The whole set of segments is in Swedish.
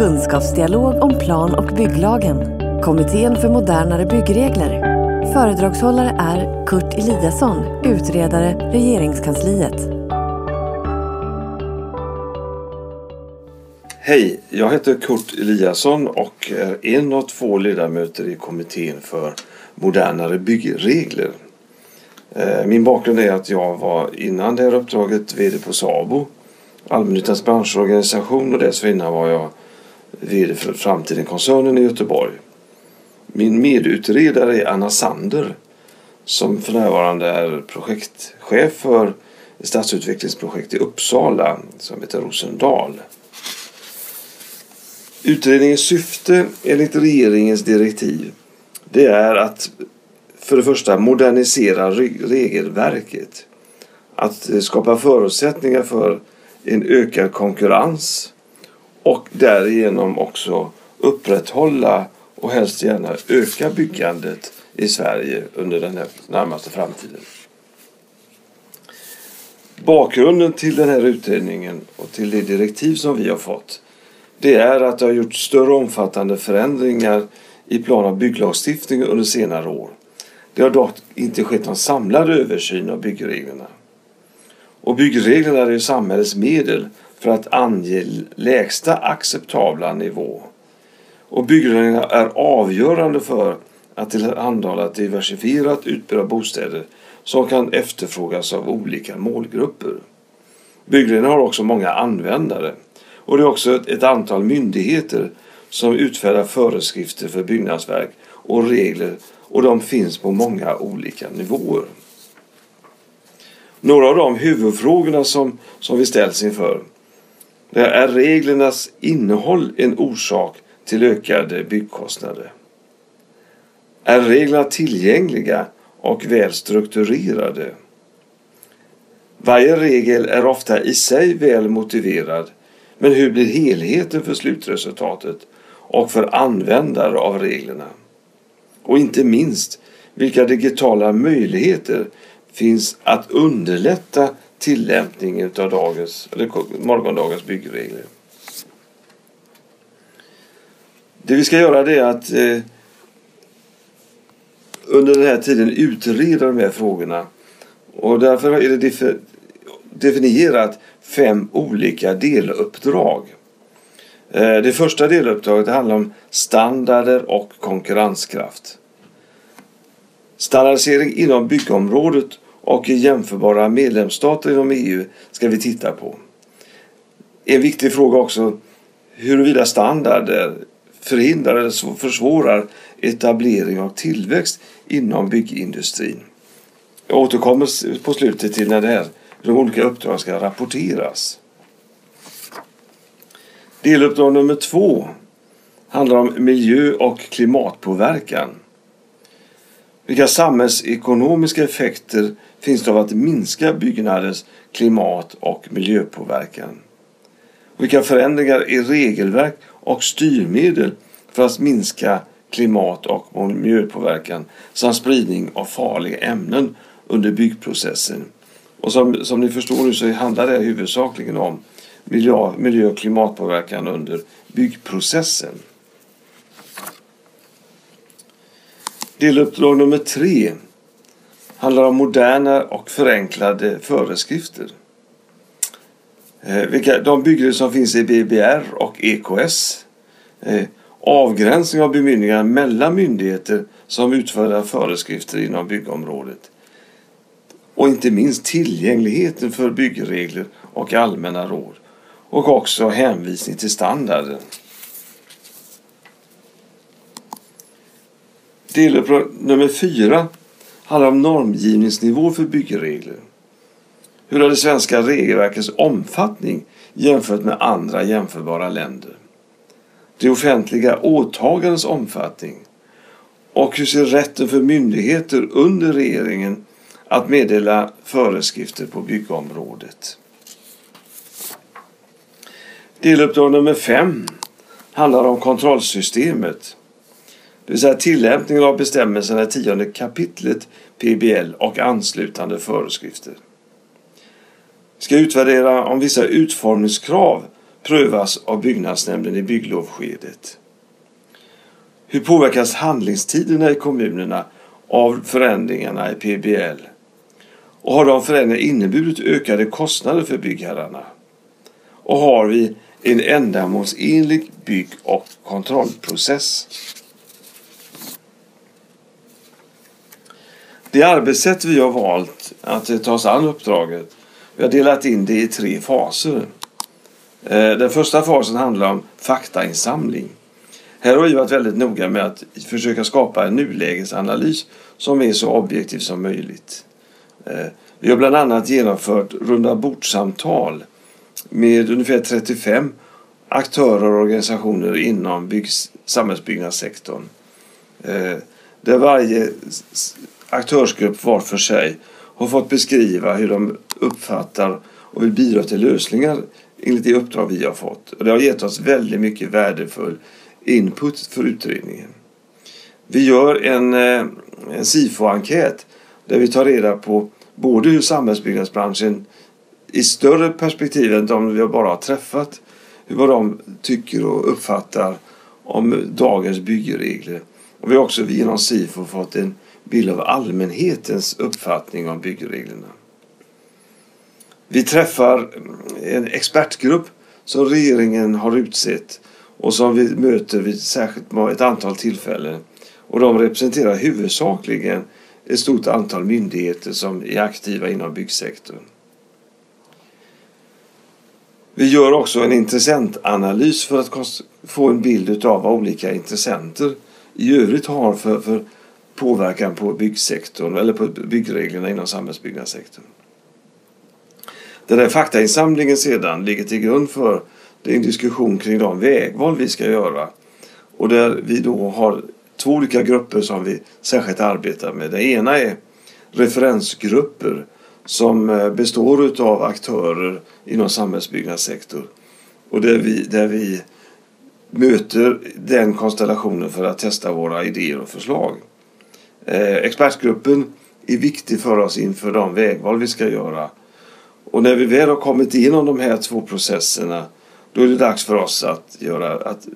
kunskapsdialog om plan och bygglagen. Kommittén för modernare byggregler. Föredragshållare är Kurt Eliasson, utredare Regeringskansliet. Hej, jag heter Kurt Eliasson och är en av två ledamöter i kommittén för modernare byggregler. Eh, min bakgrund är att jag var innan det här uppdraget VD på SABO, allmännyttans branschorganisation och dessförinnan var jag VD för Framtiden-koncernen i Göteborg. Min medutredare är Anna Sander som för närvarande är projektchef för ett stadsutvecklingsprojekt i Uppsala som heter Rosendal. Utredningens syfte enligt regeringens direktiv det är att för det första modernisera regelverket. Att skapa förutsättningar för en ökad konkurrens och därigenom också upprätthålla och helst gärna öka byggandet i Sverige under den här närmaste framtiden. Bakgrunden till den här utredningen och till det direktiv som vi har fått det är att det har gjorts större omfattande förändringar i plan och bygglagstiftningen under senare år. Det har dock inte skett någon samlad översyn av byggreglerna. Och byggreglerna är ju samhällets medel för att ange lägsta acceptabla nivå. Och byggreglerna är avgörande för att tillhandahålla ett diversifierat utbud av bostäder som kan efterfrågas av olika målgrupper. Byggreglerna har också många användare och det är också ett antal myndigheter som utfärdar föreskrifter för byggnadsverk och regler och de finns på många olika nivåer. Några av de huvudfrågorna som, som vi ställs inför är reglernas innehåll en orsak till ökade byggkostnader? Är reglerna tillgängliga och väl strukturerade? Varje regel är ofta i sig väl motiverad men hur blir helheten för slutresultatet och för användare av reglerna? Och inte minst, vilka digitala möjligheter finns att underlätta tillämpning av dagens, eller morgondagens byggregler? Det vi ska göra det är att eh, under den här tiden utreda de här frågorna. Och därför är det definierat fem olika deluppdrag. Eh, det första deluppdraget handlar om standarder och konkurrenskraft. Standardisering inom byggområdet och jämförbara medlemsstater inom EU ska vi titta på. En viktig fråga också huruvida standarder förhindrar eller försvårar etablering och tillväxt inom byggindustrin. Jag återkommer på slutet till när det här de olika uppdragen ska rapporteras. Deluppdrag nummer två handlar om miljö och klimatpåverkan. Vilka samhällsekonomiska effekter finns det av att minska byggnadens klimat och miljöpåverkan? Vilka förändringar i regelverk och styrmedel för att minska klimat och miljöpåverkan samt spridning av farliga ämnen under byggprocessen och som, som ni förstår nu så handlar det huvudsakligen om miljö, miljö och klimatpåverkan under byggprocessen. Deluppdrag nummer tre handlar om moderna och förenklade föreskrifter. Eh, de byggregler som finns i BBR och EKS. Eh, avgränsning av bemyndiganden mellan myndigheter som utfärdar föreskrifter inom byggområdet och inte minst tillgängligheten för byggregler och allmänna råd och också hänvisning till standarden. Deluppdrag nummer fyra handlar om normgivningsnivå för byggregler. Hur är det svenska regelverkets omfattning jämfört med andra jämförbara länder? Det offentliga åtagandets omfattning och hur ser rätten för myndigheter under regeringen att meddela föreskrifter på byggområdet. Deluppdrag nummer fem handlar om kontrollsystemet. Det vill säga tillämpningen av bestämmelserna i tionde kapitlet PBL och anslutande föreskrifter. Vi ska utvärdera om vissa utformningskrav prövas av byggnadsnämnden i bygglovskedet. Hur påverkas handlingstiderna i kommunerna av förändringarna i PBL? Och har de förändringarna inneburit ökade kostnader för byggherrarna? Och har vi en ändamålsenlig bygg och kontrollprocess? Det arbetssätt vi har valt att eh, ta oss an uppdraget, vi har delat in det i tre faser. Eh, den första fasen handlar om faktainsamling. Här har vi varit väldigt noga med att försöka skapa en nulägesanalys som är så objektiv som möjligt. Eh, vi har bland annat genomfört runda bordsamtal med ungefär 35 aktörer och organisationer inom samhällsbyggnadssektorn. Där varje aktörsgrupp var för sig har fått beskriva hur de uppfattar och vill bidra till lösningar enligt det uppdrag vi har fått. Och det har gett oss väldigt mycket värdefull input för utredningen. Vi gör en, eh, en SIFO-enkät där vi tar reda på både hur samhällsbyggnadsbranschen i större perspektiv än de vi bara har träffat, vad de tycker och uppfattar om dagens byggregler. Och vi har också genom SIFO fått en bild av allmänhetens uppfattning om byggreglerna. Vi träffar en expertgrupp som regeringen har utsett och som vi möter vid särskilt ett antal tillfällen. Och de representerar huvudsakligen ett stort antal myndigheter som är aktiva inom byggsektorn. Vi gör också en intressentanalys för att få en bild av vad olika intressenter i övrigt har för, för påverkan på byggsektorn eller på byggreglerna inom samhällsbyggnadssektorn. Den här faktainsamlingen sedan ligger till grund för en diskussion kring de vägval vi ska göra. Och där vi då har två olika grupper som vi särskilt arbetar med. Det ena är referensgrupper som eh, består av aktörer inom samhällsbyggnadssektorn. Och där vi, där vi möter den konstellationen för att testa våra idéer och förslag. Eh, expertgruppen är viktig för oss inför de vägval vi ska göra. Och när vi väl har kommit igenom de här två processerna då är det dags för oss att, göra, att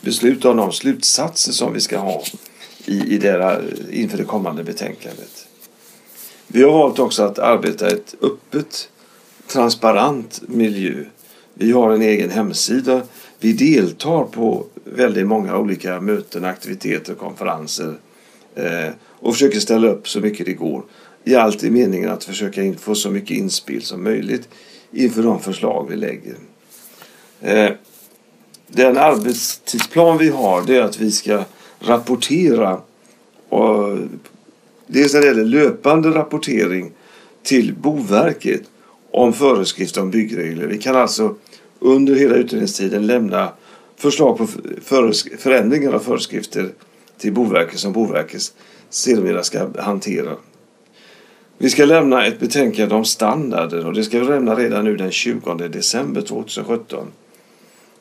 besluta om de slutsatser som vi ska ha i, i dera, inför det kommande betänkandet. Vi har valt också att arbeta i ett öppet, transparent miljö. Vi har en egen hemsida. Vi deltar på väldigt många olika möten, aktiviteter och konferenser eh, och försöker ställa upp så mycket det går. I allt i meningen att försöka få så mycket inspel som möjligt inför de förslag vi lägger. Eh, den arbetstidsplan vi har det är att vi ska rapportera och dels när det gäller löpande rapportering till Boverket om föreskrifter om byggregler. Vi kan alltså under hela utredningstiden lämna förslag på förändringar av föreskrifter till Boverket som Boverket sedermera ska hantera. Vi ska lämna ett betänkande om standarder och det ska vi lämna redan nu den 20 december 2017.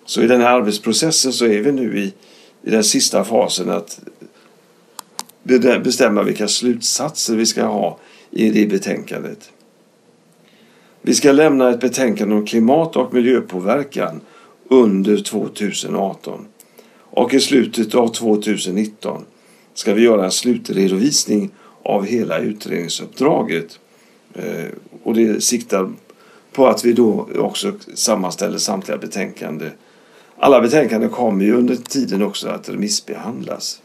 Så i den här arbetsprocessen så är vi nu i, i den sista fasen att bestämma vilka slutsatser vi ska ha i det betänkandet. Vi ska lämna ett betänkande om klimat och miljöpåverkan under 2018. Och i slutet av 2019 ska vi göra en slutredovisning av hela utredningsuppdraget. Eh, och det siktar på att vi då också sammanställer samtliga betänkanden alla betänkanden kommer ju under tiden också att remissbehandlas.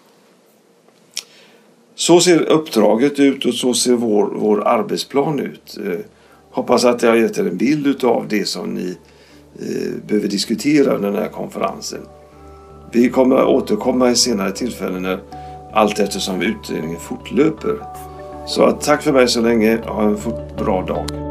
Så ser uppdraget ut och så ser vår, vår arbetsplan ut. Eh, Hoppas att jag har gett er en bild av det som ni eh, behöver diskutera under den här konferensen. Vi kommer att återkomma i senare tillfällen när allt eftersom utredningen fortlöper. Så tack för mig så länge. Ha en bra dag.